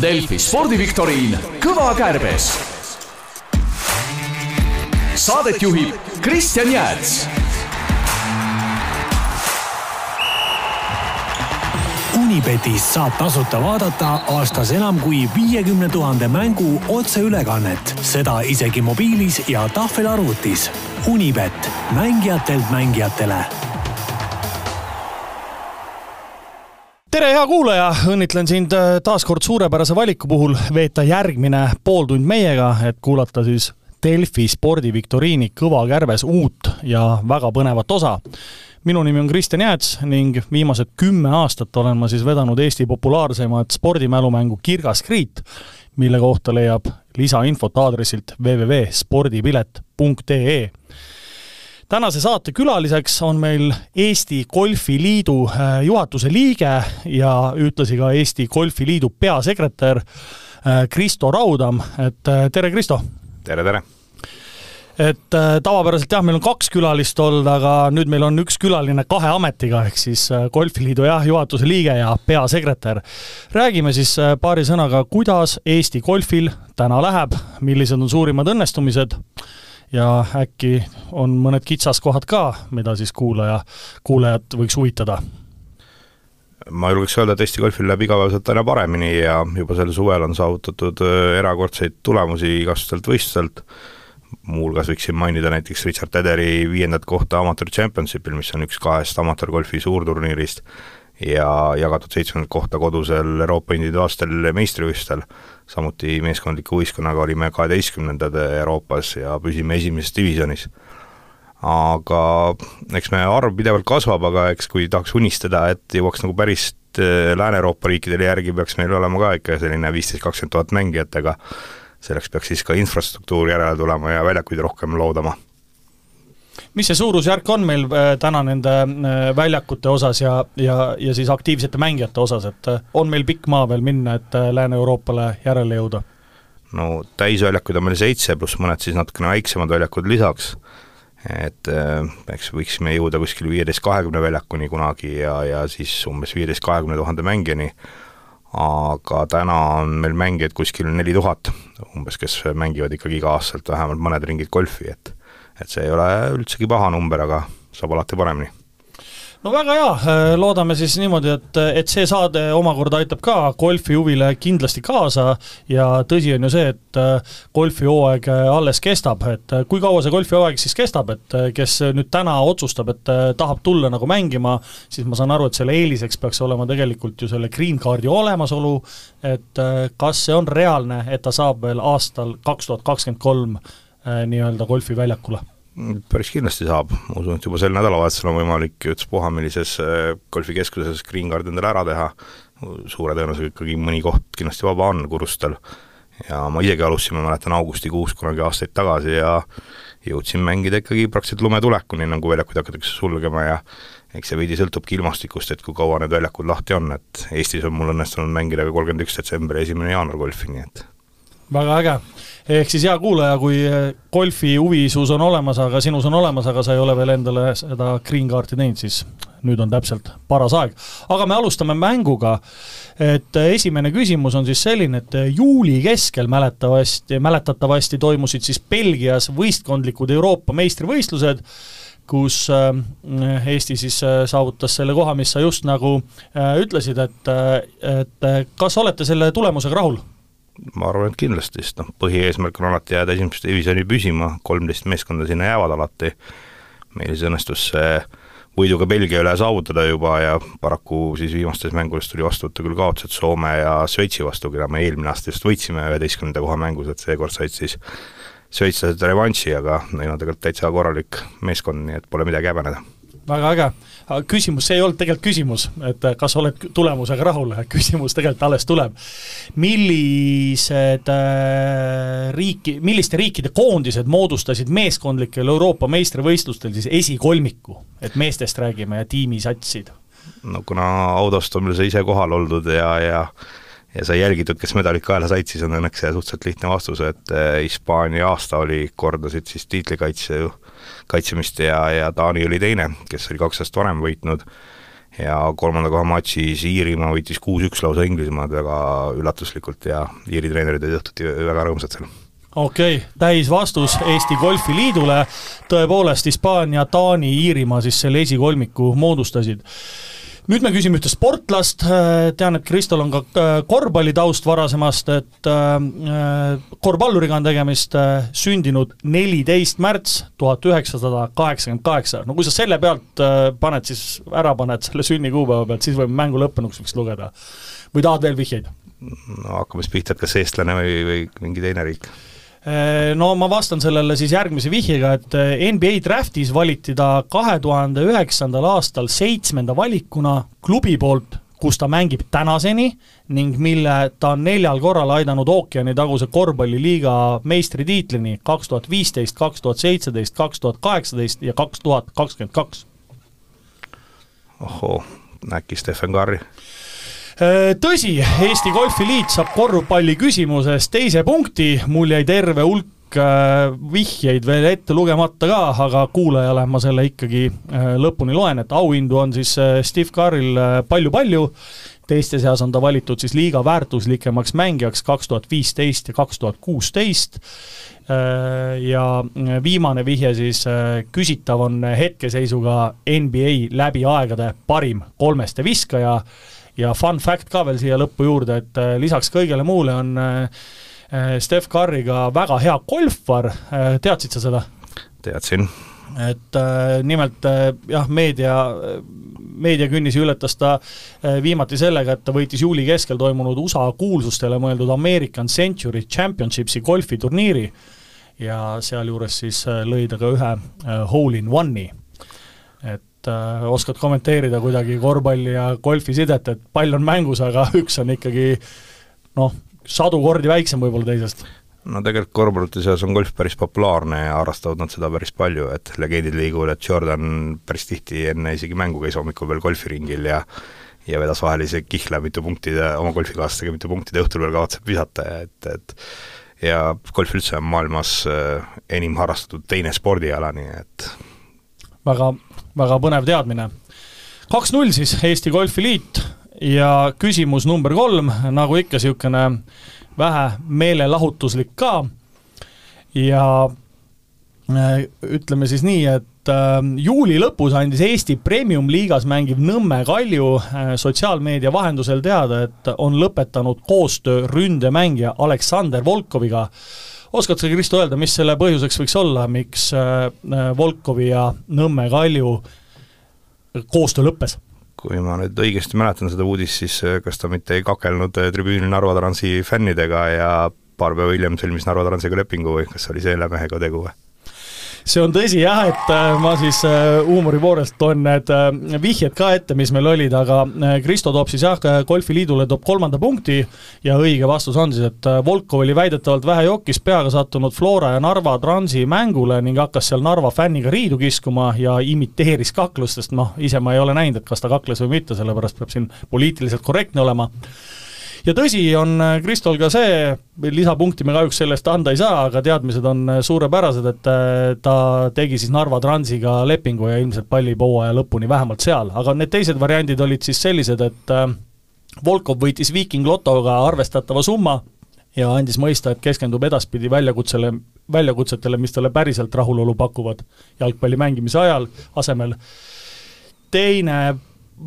Delfi spordiviktoriin Kõva kärbes. saadet juhib Kristjan Jääts Unibetis saab tasuta vaadata aastas enam kui viiekümne tuhande mängu otseülekannet, seda isegi mobiilis ja tahvelarvutis. Unibet, mängijatelt mängijatele tere, hea kuulaja, õnnitlen sind äh, taas kord suurepärase valiku puhul. Veeta järgmine pooltund meiega, et kuulata siis Delfi spordiviktoriini Kõva kärbes uut ja väga põnevat osa. Minu nimi on Kristjan Jääts ning viimased kümme aastat olen ma siis vedanud Eesti populaarseimat spordimälumängu Kirgas Kriit, mille kohta leiab lisainfot aadressilt www.spordipilet.ee tänase saate külaliseks on meil Eesti Golfiliidu äh, juhatuse liige ja ühtlasi ka Eesti Golfiliidu peasekretär äh, Kristo Raudam, et äh, tere, Kristo! tere, tere! et tavapäraselt jah, meil on kaks külalist olnud, aga nüüd meil on üks külaline kahe ametiga, ehk siis Golfiliidu jah, juhatuse liige ja peasekretär. räägime siis paari sõnaga, kuidas Eesti golfil täna läheb, millised on suurimad õnnestumised ja äkki on mõned kitsaskohad ka, mida siis kuulaja, kuulajat võiks huvitada? Ma julgeks öelda, et Eesti golfil läheb igapäevaselt aina paremini ja juba sel suvel on saavutatud erakordseid tulemusi igasugustelt võistlustelt. Muuhulgas võiksin mainida näiteks Richard Tederi viiendat kohta Amateur Championshipil, mis on üks kahest amatöörgolfi suurturniirist, ja jagatud seitsmendat kohta kodusel Euroopa individuaalstel meistrivõistlustel, samuti meeskondliku võistkonnaga olime kaheteistkümnendad Euroopas ja püsime esimeses divisjonis. aga eks meie arv pidevalt kasvab, aga eks kui tahaks unistada, et jõuaks nagu päris äh, Lääne-Euroopa riikidele järgi, peaks meil olema ka ikka selline viisteist, kakskümmend tuhat mängijat, aga selleks peaks siis ka infrastruktuur järele tulema ja väljakuid rohkem loodama mis see suurusjärk on meil äh, täna nende äh, väljakute osas ja, ja, ja siis aktiivsete mängijate osas, et äh, on meil pikk maa veel minna, et Lääne-Euroopale järele jõuda? no täisväljakuid on meil seitse, pluss mõned siis natukene väiksemad väljakud lisaks, et eks võiksime jõuda kuskil viieteist, kahekümne väljakuni kunagi ja, ja siis umbes viieteist, kahekümne tuhande mängijani aga täna on meil mängijaid kuskil neli tuhat umbes, kes mängivad ikkagi iga-aastaselt vähemalt mõned ringid golfi, et et see ei ole üldsegi paha number, aga saab alati paremini. No väga hea, äh, loodame siis niimoodi, et, et see saade omakorda aitab ka golfihuvile kindlasti kaasa. Ja tõsi on ju see, et äh, golfihooaeg äh, alles kestab, et kui kaua see golfihooaeg siis kestab, et kes nüüd täna otsustab, et tahab tulla nagu mängima, siis ma saan aru, et selle eeliseks peaks olema tegelikult ju selle green card'i olemasolu, et kas see on reaalne, et ta saab veel aastal kaks tuhat kakskümmend kolm nii-öelda golfiväljakule päris kindlasti saab, ma usun, et juba sel nädalavahetusel on võimalik ükspuha millises äh, golfikeskuses Green Card endale ära teha, suure tõenäosusega ikkagi mõni koht kindlasti vaba on Kurustel. ja ma isegi alustasin, ma mäletan, augustikuus kunagi aastaid tagasi ja jõudsin mängida ikkagi praktiliselt lumetulekuni, nagu väljakuid hakatakse sulgema ja eks see veidi sõltubki ilmastikust, et kui kaua need väljakud lahti on, et Eestis on mul õnnestunud mängida ka kolmkümmend üks detsember ja esimene jaanuar golfi, nii et väga äge ehk siis hea kuulaja, kui eh, golfi huvi sus on olemas, aga sinus on olemas, aga sa ei ole veel endale seda green card'i teinud, siis nüüd on täpselt paras aeg. aga me alustame mänguga, et eh, esimene küsimus on siis selline, et eh, juuli keskel mäletavasti, mäletatavasti toimusid siis Belgias võistkondlikud Euroopa meistrivõistlused, kus Eesti siis saavutas selle koha, mis sa just nagu ütlesid, et, et kas olete selle tulemusega rahul? Ma arvan, et kindlasti, sest noh, põhieesmärk on alati jääda esimesse divisjoni püsima, kolmteist meeskonda sinna jäävad alati, meil siis õnnestus see võiduga Belgia üle saavutada juba ja paraku siis viimastes mängudes tuli vastu võtta küll kaotused Soome ja Šveitsi vastu, keda me eelmine aasta just võitsime üheteistkümnenda koha mängus, et seekord said siis šveitslased revanši, aga neil on tegelikult täitsa korralik meeskond, nii et pole midagi häbeneda väga äge. küsimus, see ei olnud tegelikult küsimus, et kas oled tulemusega rahul, küsimus tegelikult alles tuleb. millised äh, riiki, milliste riikide koondised moodustasid meeskondlikel Euroopa meistrivõistlustel siis esikolmiku, et meestest räägime ja tiimisatsid? no kuna autost on meil sa ise kohal oldud ja, ja ja sai jälgitud, kes medalid kaela said, siis on õnneks see suhteliselt lihtne vastus, et äh, Hispaania aasta oli, kordasid siis tiitlikaitse ju kaitsemist ja, ja Taani oli teine, kes oli kaks aastat varem võitnud, ja kolmanda koha matšis Iirimaa võitis kuus-üks lausa Inglismaad väga üllatuslikult ja Iiri treenerid olid õhtuti väga rõõmsad seal. Okei okay., täisvastus Eesti Golfiliidule, tõepoolest Hispaania, Taani, Iirimaa siis selle esikolmiku moodustasid nüüd me küsime ühte sportlast, äh, tean, et Kristol on ka äh, korvpallitaust varasemast, et äh, korvpalluriga on tegemist, sündinud neliteist märts tuhat üheksasada kaheksakümmend kaheksa. no kui sa selle pealt paned, siis ära paned selle sünnikuupäeva pealt, siis võime mängu lõppenuks võiks lugeda. või tahad veel vihjeid? no hakkame siis pihta, et kas eestlane või, või mingi teine riik no ma vastan sellele siis järgmise vihjega, et äh, NBA Draftis valiti ta kahe tuhande üheksandal aastal seitsmenda valikuna klubi poolt, kus ta mängib tänaseni ning mille ta on neljal korral aidanud ookeanitaguse korvpalliliiga meistritiitlini kaks tuhat viisteist, kaks tuhat seitseteist, kaks tuhat kaheksateist ja kaks tuhat kakskümmend kaks. ohoo, äkki Stephen Curry? Äh, tõsi, Eesti Golfiliit saab korvpalli küsimuses teise punkti, mul jäi terve hulk äh, vihjeid veel ette lugemata ka, aga kuulajale ma selle ikkagi äh, lõpuni loen, et auhindu on siis Steve Carril palju-palju, teiste seas on ta valitud siis liiga väärtuslikemaks mängijaks kaks tuhat viisteist ja kaks tuhat kuusteist, ja viimane vihje siis, küsitav on hetkeseisuga NBA läbi aegade parim kolmeste viskaja, ja fun fact ka veel siia lõppu juurde, et äh, lisaks kõigele muule on äh, äh, Steph Curry ka väga hea golfar, teadsid sa seda? teadsin. et nimelt jah, meedia, meediakünnisi ületas ta viimati sellega, et ta võitis juuli keskel toimunud USA kuulsustele mõeldud American Century Championshipsi golfiturniiri ja sealjuures siis lõi ta ka ühe hole in one'i. Et äh, oskad kommenteerida kuidagi korvpalli ja golfi sidet, et pall on mängus, aga üks on ikkagi noh, sadu kordi väiksem võib-olla teisest? no tegelikult korvpallurite seas on golf päris populaarne ja harrastavad nad seda päris palju, et legendid liiguvad, et Jordan päris tihti enne isegi mängu käis hommikul veel golfiringil ja ja vedas vahel isegi kihla mitu punkti oma golfikaaslastega, mitu punkti ta õhtul veel kavatseb visata, et, et ja golf üldse on maailmas äh, enim harrastatud teine spordiala, nii et väga väga põnev teadmine. kaks-null siis Eesti Golfiliit ja küsimus number kolm, nagu ikka, niisugune vähe meelelahutuslik ka ja äh, ütleme siis nii, et äh, juuli lõpus andis Eesti Premium-liigas mängiv Nõmme Kalju äh, sotsiaalmeedia vahendusel teada, et on lõpetanud koostöö ründemängija Aleksander Volkoviga. Oskad sa, Kristo, öelda, mis selle põhjuseks võiks olla, miks Volkovi ja Nõmme Kalju koostöö lõppes? kui ma nüüd õigesti mäletan seda uudist, siis äh, kas ta mitte ei kakelnud äh, tribüünil Narva Transi fännidega ja paar päeva hiljem sõlmis Narva Transiga lepingu või kas oli selle mehega tegu või? See on tõsi jah, et äh, ma siis äh, huumori poolest toon need äh, vihjed ka ette, mis meil olid, aga Kristo toob siis jah, Golfiliidule toob kolmanda punkti ja õige vastus on siis, et Volkov oli väidetavalt vähe jokis peaga sattunud Flora ja Narva Transi mängule ning hakkas seal Narva fänniga riidu kiskuma ja imiteeris kaklust, sest noh, ise ma ei ole näinud, et kas ta kakles või mitte, sellepärast peab siin poliitiliselt korrektne olema ja tõsi on äh, Kristol ka see, lisapunkti me kahjuks selle eest anda ei saa, aga teadmised on äh, suurepärased, et äh, ta tegi siis Narva Transiga lepingu ja ilmselt pallib hooaja lõpuni vähemalt seal, aga need teised variandid olid siis sellised, et Volkov võitis Viiking Lotoga arvestatava summa ja andis mõista, et keskendub edaspidi väljakutsele, väljakutsetele, mis talle päriselt rahulolu pakuvad jalgpalli mängimise ajal, asemel. teine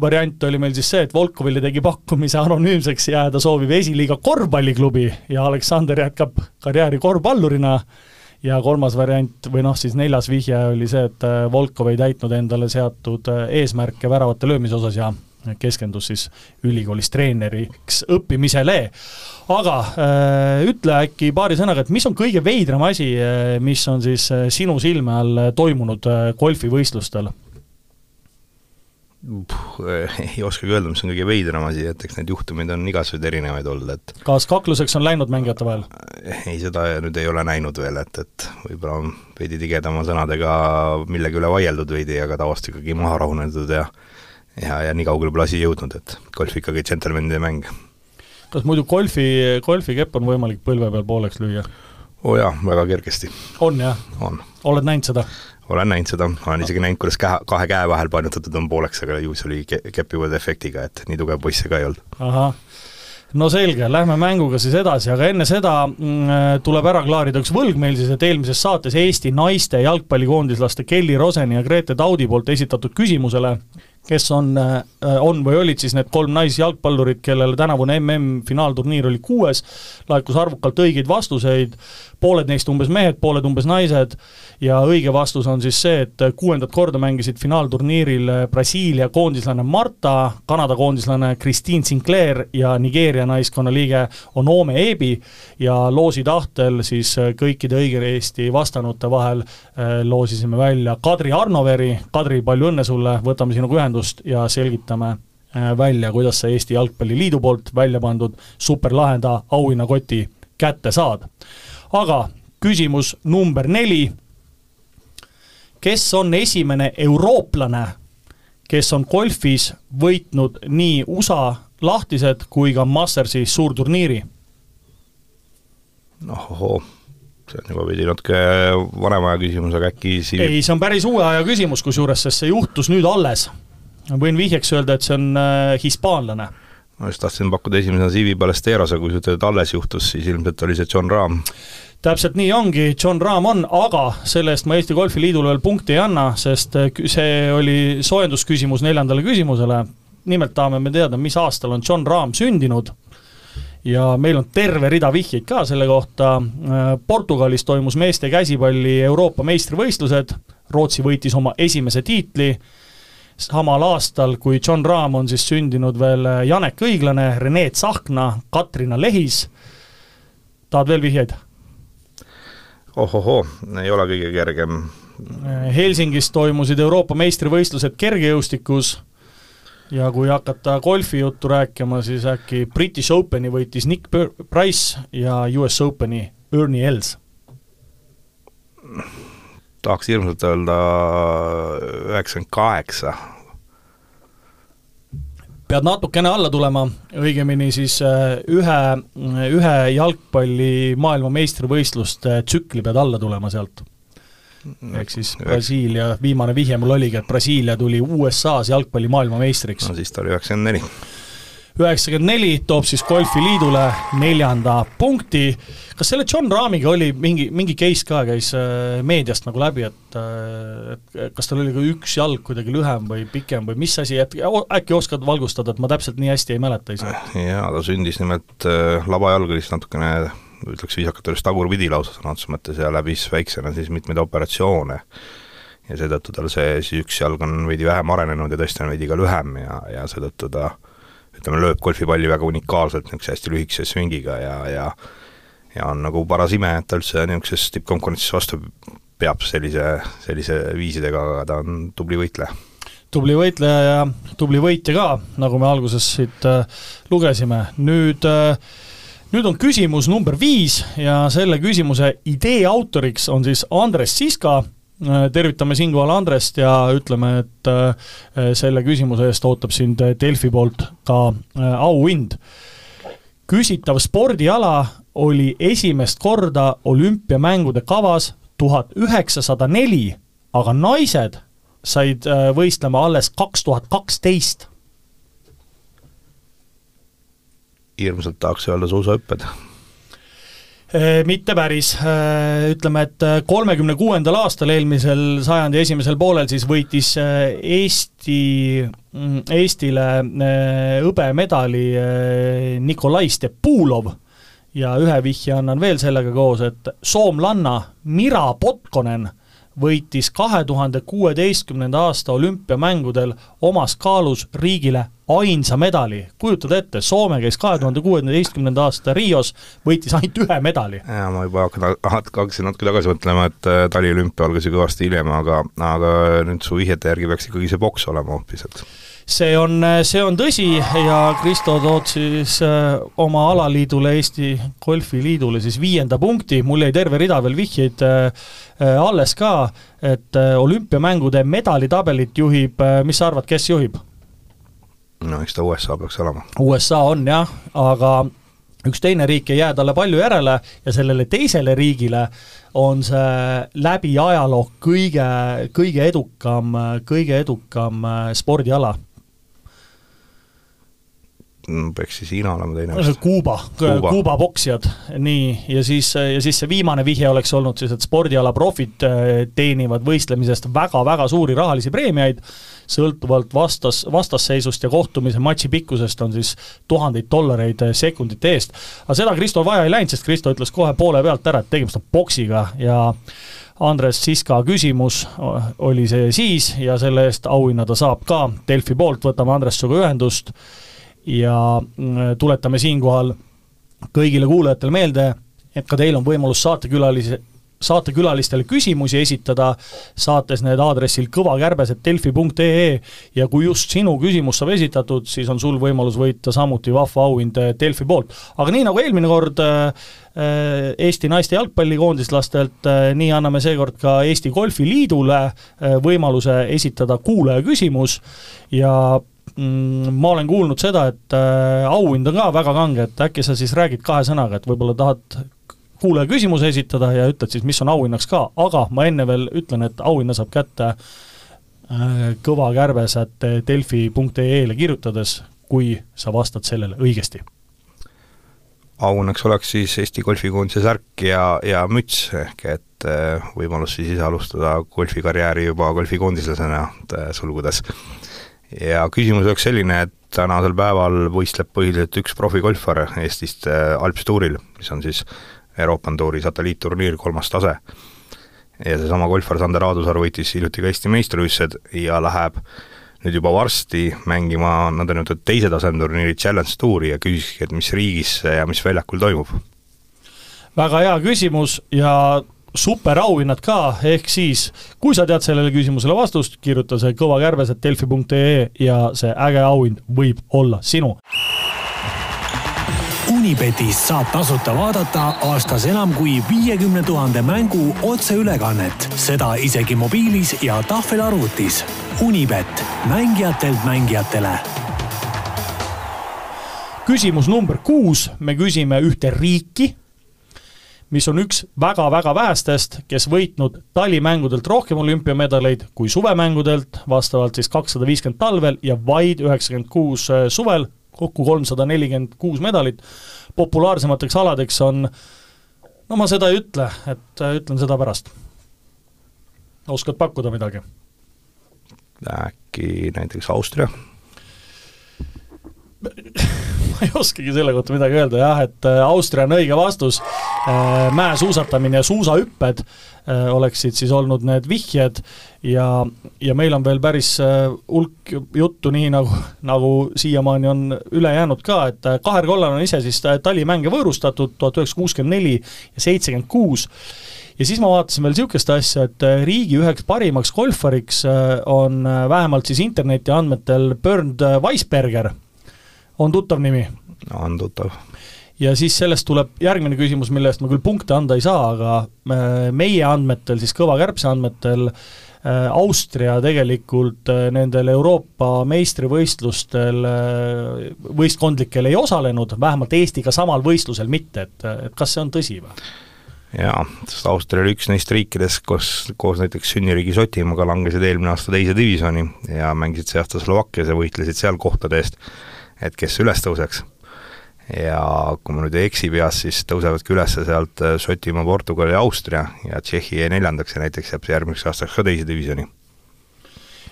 variant oli meil siis see, et Volkovile tegi pakkumise anonüümseks jääda sooviv esiliiga korvpalliklubi ja Aleksander jätkab karjääri korvpallurina ja kolmas variant või noh, siis neljas vihje oli see, et äh, Volkov ei täitnud endale seatud äh, eesmärke väravate löömise osas ja keskendus siis ülikoolis treeneriks õppimisele. aga äh, ütle äkki paari sõnaga, et mis on kõige veidram asi, mis on siis sinu silme all toimunud golfivõistlustel? ei oskagi öelda, mis on kõige veidram asi, et eks neid juhtumeid on igasuguseid erinevaid olnud, et kas kakluseks on läinud mängijate vahel? ei, seda nüüd ei ole näinud veel, et, et võib-olla on veidi tigedama sõnadega millegi üle vaieldud veidi, aga tavaliselt ikkagi maha rahunenud ja ja, ja nii kaugele pole asi jõudnud, et golf ikkagi džentelmenide mäng. kas muidu golfi, golfikepp on võimalik põlve peal pooleks lüüa? oo oh jaa, väga kergesti. on jah? on. oled näinud seda? Olen näinud seda, olen isegi näinud, kuidas käe, kahe käe vahel painutatud on pooleks, aga ju see oli ke-, kepivad efektiga, et nii tugev poiss see ka ei olnud. ahah, no selge, lähme mänguga siis edasi, aga enne seda mm, tuleb ära klaarida üks võlg meil siis, et eelmises saates Eesti naiste jalgpallikoondislaste Kelly Roseni ja Grete Taudi poolt esitatud küsimusele, kes on, on või olid siis need kolm naisjalgpallurit, kellele tänavune MM-finaalturniir oli kuues, laekus arvukalt õigeid vastuseid, pooled neist umbes mehed, pooled umbes naised, ja õige vastus on siis see, et kuuendat korda mängisid finaalturniiril Brasiilia koondislane Marta, Kanada koondislane Christine Sinclair ja Nigeeria naiskonna liige Onome Ebi ja loosi tahtel siis kõikide õigesti vastanute vahel eh, loosisime välja Kadri Arnoveri, Kadri, palju õnne sulle, võtame sinuga ühendust ja selgitame eh, välja, kuidas sa Eesti Jalgpalliliidu poolt välja pandud superlahenda auhinnakoti kätte saad. aga küsimus number neli kes on esimene eurooplane, kes on golfis võitnud nii USA lahtised kui ka Mastersi suurturniiri? ohoo, see on juba veidi natuke vanema aja küsimus, aga äkki siin ei, see on päris uue aja küsimus kusjuures, sest see juhtus nüüd alles. Võin vihjeks öelda, et see on äh, hispaanlane. Ma just tahtsin pakkuda esimesena Sivi Ballesteros, aga kui sa ütled, alles juhtus, siis ilmselt oli see John Rahm. Täpselt nii ongi, John Rahm on, aga selle eest ma Eesti Golfiliidule veel punkti ei anna, sest äh, see oli soojendusküsimus neljandale küsimusele. nimelt tahame me teada, mis aastal on John Rahm sündinud. Ja meil on terve rida vihjeid ka selle kohta. Äh, Portugalis toimus meeste käsipalli Euroopa meistrivõistlused, Rootsi võitis oma esimese tiitli, samal aastal, kui John Rahm on siis sündinud veel Janek Õiglane, Rene Tsahkna, Katrina Lehis, tahad veel vihjeid? ohohoo, ei ole kõige kergem. Helsingis toimusid Euroopa meistrivõistlused kergejõustikus ja kui hakata golfi juttu rääkima, siis äkki British Openi võitis Nick Price ja US Openi Ernie Els? Tahaks hirmsalt öelda üheksakümmend kaheksa pead natukene alla tulema, õigemini siis äh, ühe, ühe jalgpalli maailmameistrivõistluste tsükli pead alla tulema sealt. ehk siis Brasiilia, viimane vihje mul oligi, et Brasiilia tuli USA-s jalgpalli maailmameistriks. no siis ta oli üheksakümmend neli üheksakümmend neli toob siis Golfiliidule neljanda punkti. kas selle John Rahmiga oli mingi, mingi case ka käis äh, meediast nagu läbi, äh, et kas tal oli ka üks jalg kuidagi lühem või pikem või mis asi, et äkki oskad valgustada, et ma täpselt nii hästi ei mäleta ise? jaa, ta sündis nimelt äh,, labajalg oli siis natukene ütleks viisakalt öeldes tagurpidi lausa sõna otseses mõttes ja läbis väiksena siis mitmeid operatsioone ja seetõttu tal see siis üks jalg on veidi vähem arenenud ja tõesti on veidi ka lühem ja, ja seetõttu ta ütleme, lööb golfipalli väga unikaalselt, niisuguse hästi lühikese swingiga ja, ja ja on nagu paras ime, et ta üldse niisuguses tippkonkurentsis vastu peab sellise, sellise viisidega, aga ta on tubli võitleja. tubli võitleja ja tubli võitja ka, nagu me alguses siit äh, lugesime, nüüd äh, nüüd on küsimus number viis ja selle küsimuse idee autoriks on siis Andres Siska tervitame siinkohal Andrest ja ütleme, et äh, selle küsimuse eest ootab sind Delfi poolt ka äh, auhind. küsitav spordiala oli esimest korda olümpiamängude kavas tuhat üheksasada neli, aga naised said võistlema alles kaks tuhat kaksteist. hirmsalt tahaks öelda suusahüpped Äh, mitte päris, äh, ütleme, et äh, kolmekümne kuuendal aastal, eelmisel sajandi esimesel poolel siis võitis Eesti, mm, Eestile hõbemedali Nikolai Stepulov. Ja ühe vihje annan veel sellega koos, et soomlanna Mira Potkonen võitis kahe tuhande kuueteistkümnenda aasta olümpiamängudel omas kaalus riigile ainsa medali, kujutad ette, Soome käis kahe tuhande kuueteistkümnenda aasta Rios, võitis ainult ühe medali. jaa, ma juba hakkan, hakkasin natuke tagasi mõtlema, et äh, taliolümpia algas ju kõvasti hiljem, aga, aga nüüd su vihjete järgi peaks ikkagi see poks olema hoopis, et see on, see on tõsi ja Kristo tood siis äh, oma alaliidule, Eesti Golfiliidule siis viienda punkti, mul jäi terve rida veel vihjeid äh, alles ka, et olümpiamängude medalitabelit juhib, mis sa arvad, kes juhib? no eks ta USA peaks olema. USA on jah, aga üks teine riik ei jää talle palju järele ja sellele teisele riigile on see läbi ajaloo kõige, kõige edukam, kõige edukam spordiala peaks siis Hiina olema teine vist. Kuuba, Kuuba., Kuuba poksijad, nii, ja siis, ja siis see viimane vihje oleks olnud siis, et spordiala profid äh, teenivad võistlemisest väga-väga suuri rahalisi preemiaid, sõltuvalt vastas, vastasseisust ja kohtumise matši pikkusest on siis tuhandeid dollareid äh, sekundite eest. aga seda Kristol vaja ei läinud, sest Kristo ütles kohe poole pealt ära, et tegemist on poksiga ja Andres Siska küsimus äh, oli see siis ja selle eest auhinna ta saab ka Delfi poolt, võtame Andres sinuga ühendust ja mm, tuletame siinkohal kõigile kuulajatele meelde, et ka teil on võimalus saatekülalise, saatekülalistele küsimusi esitada, saates need aadressil kõvakärbes.delfi.ee ja kui just sinu küsimus saab esitatud, siis on sul võimalus võita samuti vahva auhind Delfi poolt. aga nii nagu eelmine kord äh, Eesti naiste jalgpallikoondislastelt, äh, nii anname seekord ka Eesti Golfiliidule äh, võimaluse esitada kuulaja küsimus ja ma olen kuulnud seda, et äh, auhind on ka väga kange, et äkki sa siis räägid kahe sõnaga, et võib-olla tahad kuulaja küsimuse esitada ja ütled siis, mis on auhinnaks ka, aga ma enne veel ütlen, et auhinna saab kätte äh, kõvakärbesat delfi.ee-le kirjutades, kui sa vastad sellele õigesti. Auhinnaks oleks siis Eesti golfikoondise särk ja, ja müts, ehk et äh, võimalus siis ise alustada golfikarjääri juba golfikoondislasena, sulgudes ja küsimus oleks selline, et tänasel päeval võistleb põhiliselt üks profigolfar Eestist äh, Alps Touril, mis on siis Euroopan Touri satelliitturniir, kolmas tase. ja seesama golfar Sander Aadusaar võitis hiljuti ka Eesti meistrivõistlused ja läheb nüüd juba varsti mängima nõndanimetatud teise taseme turniiri Challenge Touri ja küsiski, et mis riigis ja mis väljakul toimub. väga hea küsimus ja superauhinnad ka, ehk siis kui sa tead sellele küsimusele vastust, kirjuta see kõvakärbes, et delfi.ee ja see äge auhind võib olla sinu. Unibetis saab tasuta vaadata aastas enam kui viiekümne tuhande mängu otseülekannet, seda isegi mobiilis ja tahvelarvutis. Unibet, mängijatelt mängijatele küsimus number kuus, me küsime ühte riiki mis on üks väga-väga vähestest, kes võitnud talimängudelt rohkem olümpiamedaleid kui suvemängudelt, vastavalt siis kakssada viiskümmend talvel ja vaid üheksakümmend kuus äh, suvel, kokku kolmsada nelikümmend kuus medalit. populaarsemateks aladeks on, no ma seda ei ütle, et äh, ütlen seda pärast. oskad pakkuda midagi? äkki näiteks Austria ma ei oskagi selle kohta midagi öelda jah, et äh, Austria on õige vastus, äh, mäesuusatamine ja suusahüpped äh, oleksid siis olnud need vihjed ja, ja meil on veel päris hulk juttu, nii nagu, nagu siiamaani on üle jäänud ka, et Kaher Kollan on ise siis talimänge võõrustatud tuhat üheksasada kuuskümmend neli ja seitsekümmend kuus. Ja siis ma vaatasin veel niisugust asja, et riigi üheks parimaks golfariks on vähemalt siis interneti andmetel Bernd Weisberger on tuttav nimi? on tuttav. ja siis sellest tuleb järgmine küsimus, mille eest ma küll punkte anda ei saa, aga äh, meie andmetel, siis Kõva Kärbse andmetel äh, Austria tegelikult äh, nendel Euroopa meistrivõistlustel võistkondlikel ei osalenud, vähemalt Eestiga samal võistlusel mitte, et, et kas see on tõsi või? jaa, sest Austria oli üks neist riikidest, kus koos näiteks sünniriigi Šotimaaga langesid eelmine aasta teise divisjoni ja mängisid see aasta Slovakkias ja võitlesid seal kohtade eest et kes üles tõuseks. ja kui ma nüüd ei eksi peas, siis tõusevadki üles sealt äh, Šotimaa, Portugal ja Austria ja Tšehhi jäi neljandaks ja näiteks jääb järgmiseks aastaks ka teise divisjoni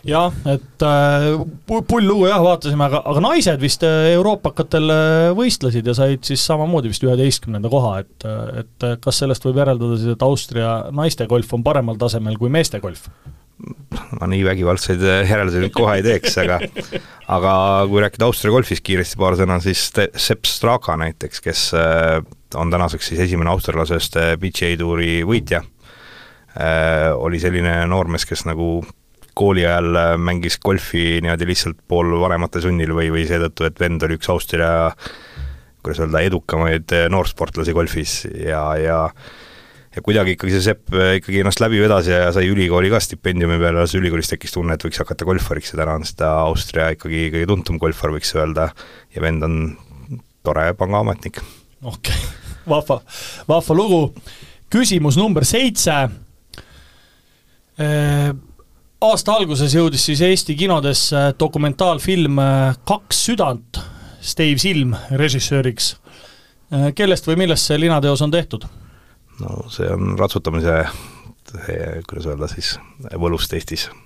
jah, et äh, pull lugu jah, vaatasime, aga, aga naised vist äh, euroopakatel äh, võistlesid ja said siis samamoodi vist üheteistkümnenda koha, et, et kas sellest võib järeldada siis, et Austria naiste golf on paremal tasemel kui meeste golf? ma nii vägivaldseid järeldusi nüüd kohe ei teeks, aga aga kui rääkida Austria golfist kiiresti paar sõna, siis Sepp Straka näiteks, kes on tänaseks siis esimene austerlasest PGA tuuri võitja, oli selline noormees, kes nagu kooli ajal mängis golfi niimoodi lihtsalt pool vanemate sunnil või, või seetõttu, et vend oli üks Austria kuidas öelda, edukamaid noorsportlasi golfis ja, ja ja kuidagi ikkagi see Sepp äh, ikkagi ennast läbi vedas ja sai ülikooli ka stipendiumi peale, alles ülikoolis tekkis tunne, et võiks hakata golfariks ja täna on seda Austria ikkagi kõige tuntum golfar, võiks öelda, ja vend on tore pangaametnik. okei okay., vahva, vahva lugu küsimus number seitse. Aasta alguses jõudis siis Eesti kinodesse dokumentaalfilm Kaks südant, Steve Silm režissööriks. kellest või millest see linateos on tehtud? no see on ratsutamise, kuidas öelda siis, võlust Eestis Äh,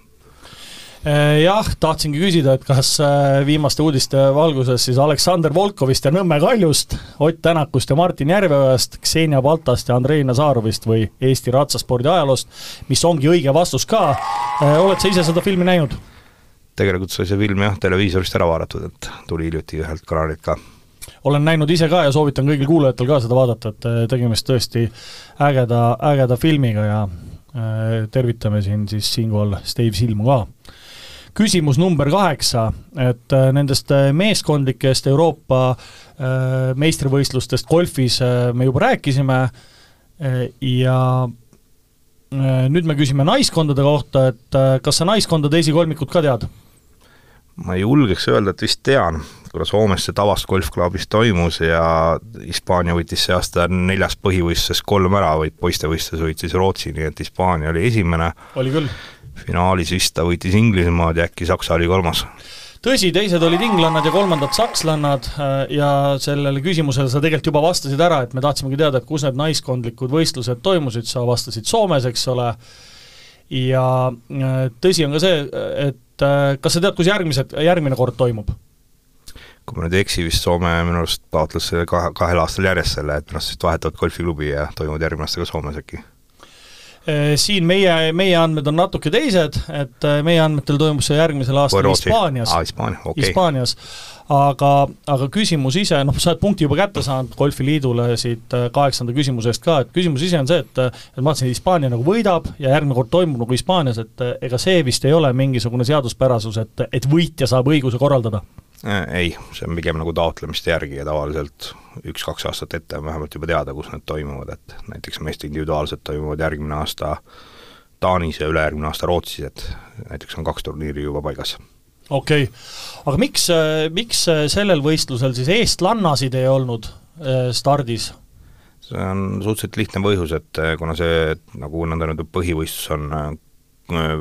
jah, tahtsingi küsida, et kas äh, viimaste uudiste valguses siis Aleksander Volkovist ja Nõmme Kaljust, Ott Tänakust ja Martin Järveojast, Ksenia Baltast ja Andrei Nazarovist või Eesti ratsaspordi ajaloost, mis ongi õige vastus ka. Äh, oled sa ise seda filmi näinud? tegelikult sai see film jah, televiisorist ära vaadatud, et tuli hiljuti ühelt kanalilt ka olen näinud ise ka ja soovitan kõigil kuulajatel ka seda vaadata, et tegemist tõesti ägeda, ägeda filmiga ja tervitame siin siis siinkohal Steve Silmu ka küsimus number kaheksa, et äh, nendest äh, meeskondlikest Euroopa äh, meistrivõistlustest golfis me juba rääkisime ja nüüd me küsime naiskondade kohta, et kas sa naiskondade esikolmikut ka tead? ma ei julgeks öelda, et vist tean, kuna Soomes see Tavast golfklubis toimus ja Hispaania võitis see aasta neljas põhivõistluses kolm ära, vaid poistevõistluses võitis Rootsi, nii et Hispaania oli esimene. oli küll finaalis vist ta võitis Inglismaad ja äkki Saksa oli kolmas tõsi, teised olid inglannad ja kolmandad sakslannad äh, ja sellele küsimusele sa tegelikult juba vastasid ära, et me tahtsimegi teada, et kus need naiskondlikud võistlused toimusid, sa vastasid Soomes, eks ole, ja äh, tõsi on ka see, et äh, kas sa tead, kus järgmised, järgmine kord toimub? Kui ma nüüd ei eksi, vist Soome minu arust taotles kahe, kahel aastal järjest selle, et pärast vist vahetavad golfiklubi ja toimuvad järgmine aasta ka Soomes äkki. Äh, siin meie, meie andmed on natuke teised, et äh, meie andmetel toimub see järgmisel aastal Hispaanias. Ah,, Hispaania, okay. Hispaanias, aga, aga küsimus ise, noh, sa oled punkti juba kätte saanud Golfiliidule siit äh, kaheksanda küsimuse eest ka, et küsimus ise on see, et et ma vaatasin, Hispaania nagu võidab ja järgmine kord toimub nagu Hispaanias, et ega see vist ei ole mingisugune seaduspärasus, et, et võitja saab õiguse korraldada ei, see on pigem nagu taotlemiste järgi ja tavaliselt üks-kaks aastat ette on vähemalt juba teada, kus need toimuvad, et näiteks meeste individuaalselt toimuvad järgmine aasta Taanis ja ülejärgmine aasta Rootsis, et näiteks on kaks turniiri juba paigas. okei okay., aga miks, miks sellel võistlusel siis eestlannasid ei olnud äh, stardis? see on suhteliselt lihtne põhjus, et äh, kuna see nagu nõndanimetatud põhivõistlus on,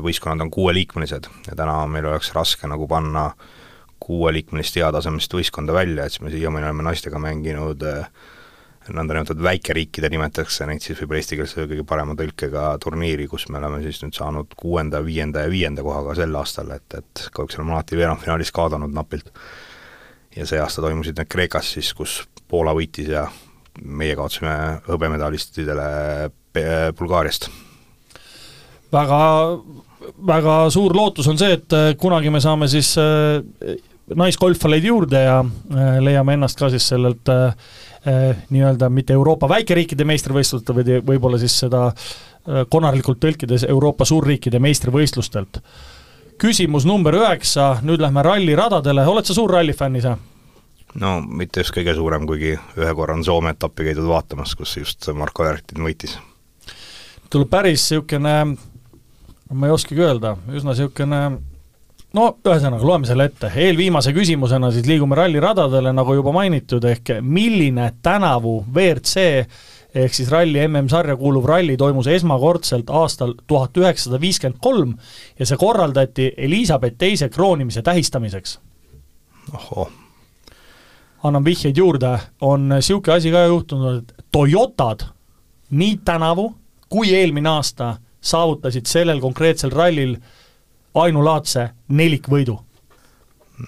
võistkonnad on kuueliikmelised ja täna meil oleks raske nagu panna äh, kuueliikmelist heatasemest võistkonda välja, et siis me siiamaani oleme naistega mänginud äh, nõndanimetatud väikeriikide nimetatakse neid siis võib-olla eesti keeles kõige parema tõlkega turniiri, kus me oleme siis nüüd saanud kuuenda, viienda ja viienda kohaga sel aastal, et, et kahjuks oleme alati veerandfinaalis kaotanud napilt. ja see aasta toimusid need Kreekas siis, kus Poola võitis ja meie kaotasime hõbemedalistidele Bulgaariast. väga väga suur lootus on see, et äh, kunagi me saame siis äh, naisgolfaleid juurde ja äh, leiame ennast ka siis sellelt nii-öelda mitte Euroopa väikeriikide meistrivõistlustelt, vaid võib-olla siis seda konarlikult tõlkides Euroopa suurriikide meistrivõistlustelt. küsimus number üheksa, nüüd lähme ralliradadele, oled sa suur rallifänn ise? no mitte just kõige suurem, kuigi ühe korra on Soome etappi käidud vaatamas, kus just Marko Järvtin võitis. tuleb päris niisugune ma ei oskagi öelda, üsna niisugune no ühesõnaga, loeme selle ette, eelviimase küsimusena siis liigume ralliradadele, nagu juba mainitud, ehk milline tänavu WRC ehk siis ralli MM-sarja kuuluv ralli toimus esmakordselt aastal tuhat üheksasada viiskümmend kolm ja see korraldati Elizabeth teise kroonimise tähistamiseks. ohoo. annan vihjeid juurde, on niisugune asi ka juhtunud, et Toyotad nii tänavu kui eelmine aasta saavutasid sellel konkreetsel rallil ainulaadse nelikvõidu.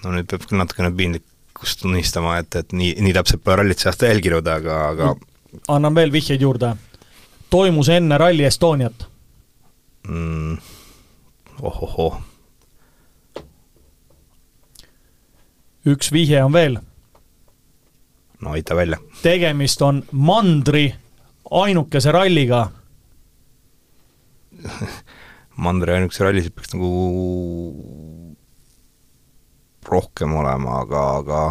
no nüüd peab küll natukene piinlikkust tunnistama, et, et nii, nii täpselt pole rallit see aasta jälginud, aga, aga annan veel vihjeid juurde. toimus enne Rally Estoniat mm,. ohohoo. üks vihje on veel. no aita välja. tegemist on mandri ainukese ralliga mandri ainukese rallisid peaks nagu rohkem olema, aga, aga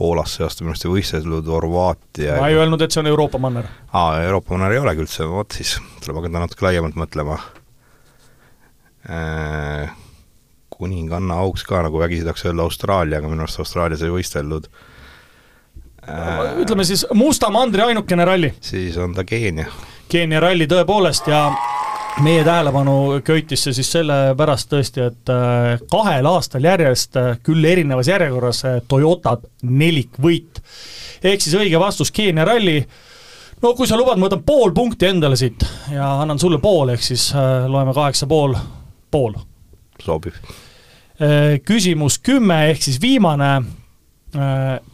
Poolas see aasta minu arust ei võistelnud, Horvaatia ma ei öelnud, et see on Euroopa manner. aa, Euroopa manner ei olegi üldse, vot siis tuleb hakata natuke laiemalt mõtlema äh,. kuninganna auks ka, nagu vägisi tahaks öelda Austraalia, aga minu arust Austraalias ei võistelnud äh,. ütleme siis musta mandri ainukene ralli. siis on ta Keenia Keenia ralli tõepoolest ja meie tähelepanu köitis see siis sellepärast tõesti, et äh, kahel aastal järjest, äh, küll erinevas järjekorras, äh, Toyotat nelikvõit. ehk siis õige vastus Keenia ralli, no kui sa lubad, ma võtan pool punkti endale siit ja annan sulle pool, ehk siis loeme kaheksa pool, pool. sobib. Küsimus kümme ehk siis viimane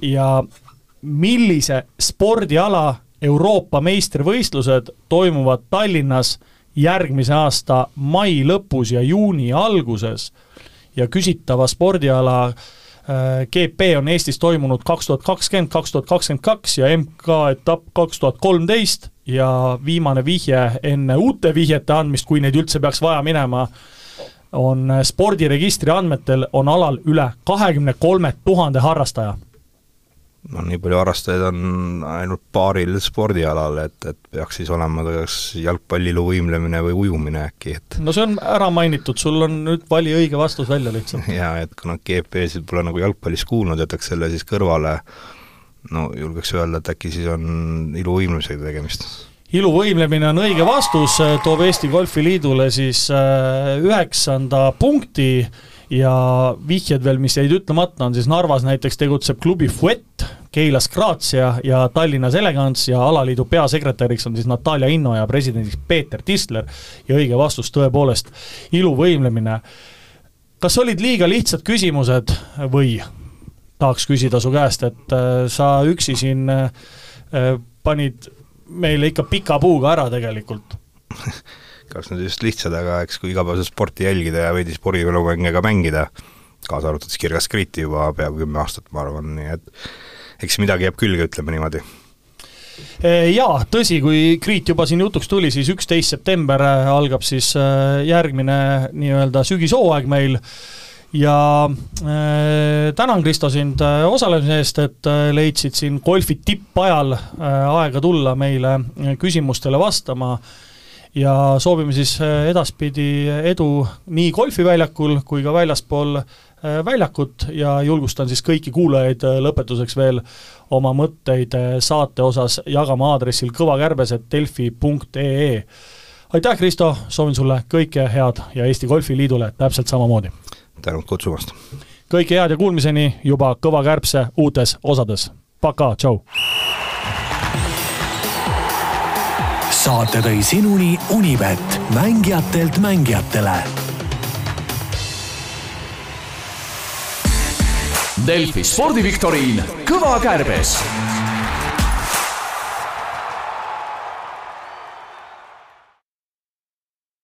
ja millise spordiala Euroopa meistrivõistlused toimuvad Tallinnas järgmise aasta mai lõpus ja juuni alguses ja küsitava spordiala äh, GP on Eestis toimunud kaks tuhat kakskümmend, kaks tuhat kakskümmend kaks ja MK-etapp kaks tuhat kolmteist ja viimane vihje enne uute vihjete andmist, kui neid üldse peaks vaja minema, on spordiregistri andmetel on alal üle kahekümne kolme tuhande harrastaja no nii palju harrastajaid on ainult paaril spordialal, et, et peaks siis olema kas jalgpalliluvõimlemine või ujumine äkki, et no see on ära mainitud, sul on nüüd vali õige vastus välja lihtsalt. jaa, et kuna GP-sid pole nagu jalgpallis kuulnud, jätaks selle siis kõrvale, no julgeks öelda, et äkki siis on iluvõimlemisega tegemist. Iluvõimlemine on õige vastus, toob Eesti Golfiliidule siis äh, üheksanda punkti ja vihjed veel, mis jäid ütlemata, on siis Narvas näiteks tegutseb klubi Fuet, Keilas Grazia ja Tallinnas Elegance ja alaliidu peasekretäriks on siis Natalja Inno ja presidendiks Peeter Tisler ja õige vastus tõepoolest iluvõimlemine. kas olid liiga lihtsad küsimused või tahaks küsida su käest, et äh, sa üksi siin äh, panid meile ikka pika puuga ära tegelikult kas need just lihtsad, aga eks kui igapäevaselt sporti jälgida ja veidi spordimänge ka mängida, kaasa arvatud siis Kirgas Kriti juba peaaegu kümme aastat, ma arvan, nii et eks midagi jääb külge, ütleme niimoodi. Jaa, tõsi, kui Kriit juba siin jutuks tuli, siis üksteist september äh, algab siis äh, järgmine nii-öelda sügishooaeg meil. Ja äh, tänan, Kristo, sind äh, osalemise eest, et leidsid siin golfi tippajal äh, aega tulla meile küsimustele vastama. Ja soovime siis edaspidi edu nii golfiväljakul kui ka väljaspool äh, väljakut ja julgustan siis kõiki kuulajaid äh, lõpetuseks veel oma mõtteid saate osas jagama aadressil kõvakärbes.delfi.ee. aitäh, Kristo, soovin sulle kõike head ja Eesti Golfiliidule täpselt samamoodi! tänud kutsumast! kõike head ja kuulmiseni juba Kõva Kärbse uutes osades, pakaa, tšau! saate tõi sinuni Unibet, mängijatelt mängijatele. Delfi spordiviktoriin Kõva kärbes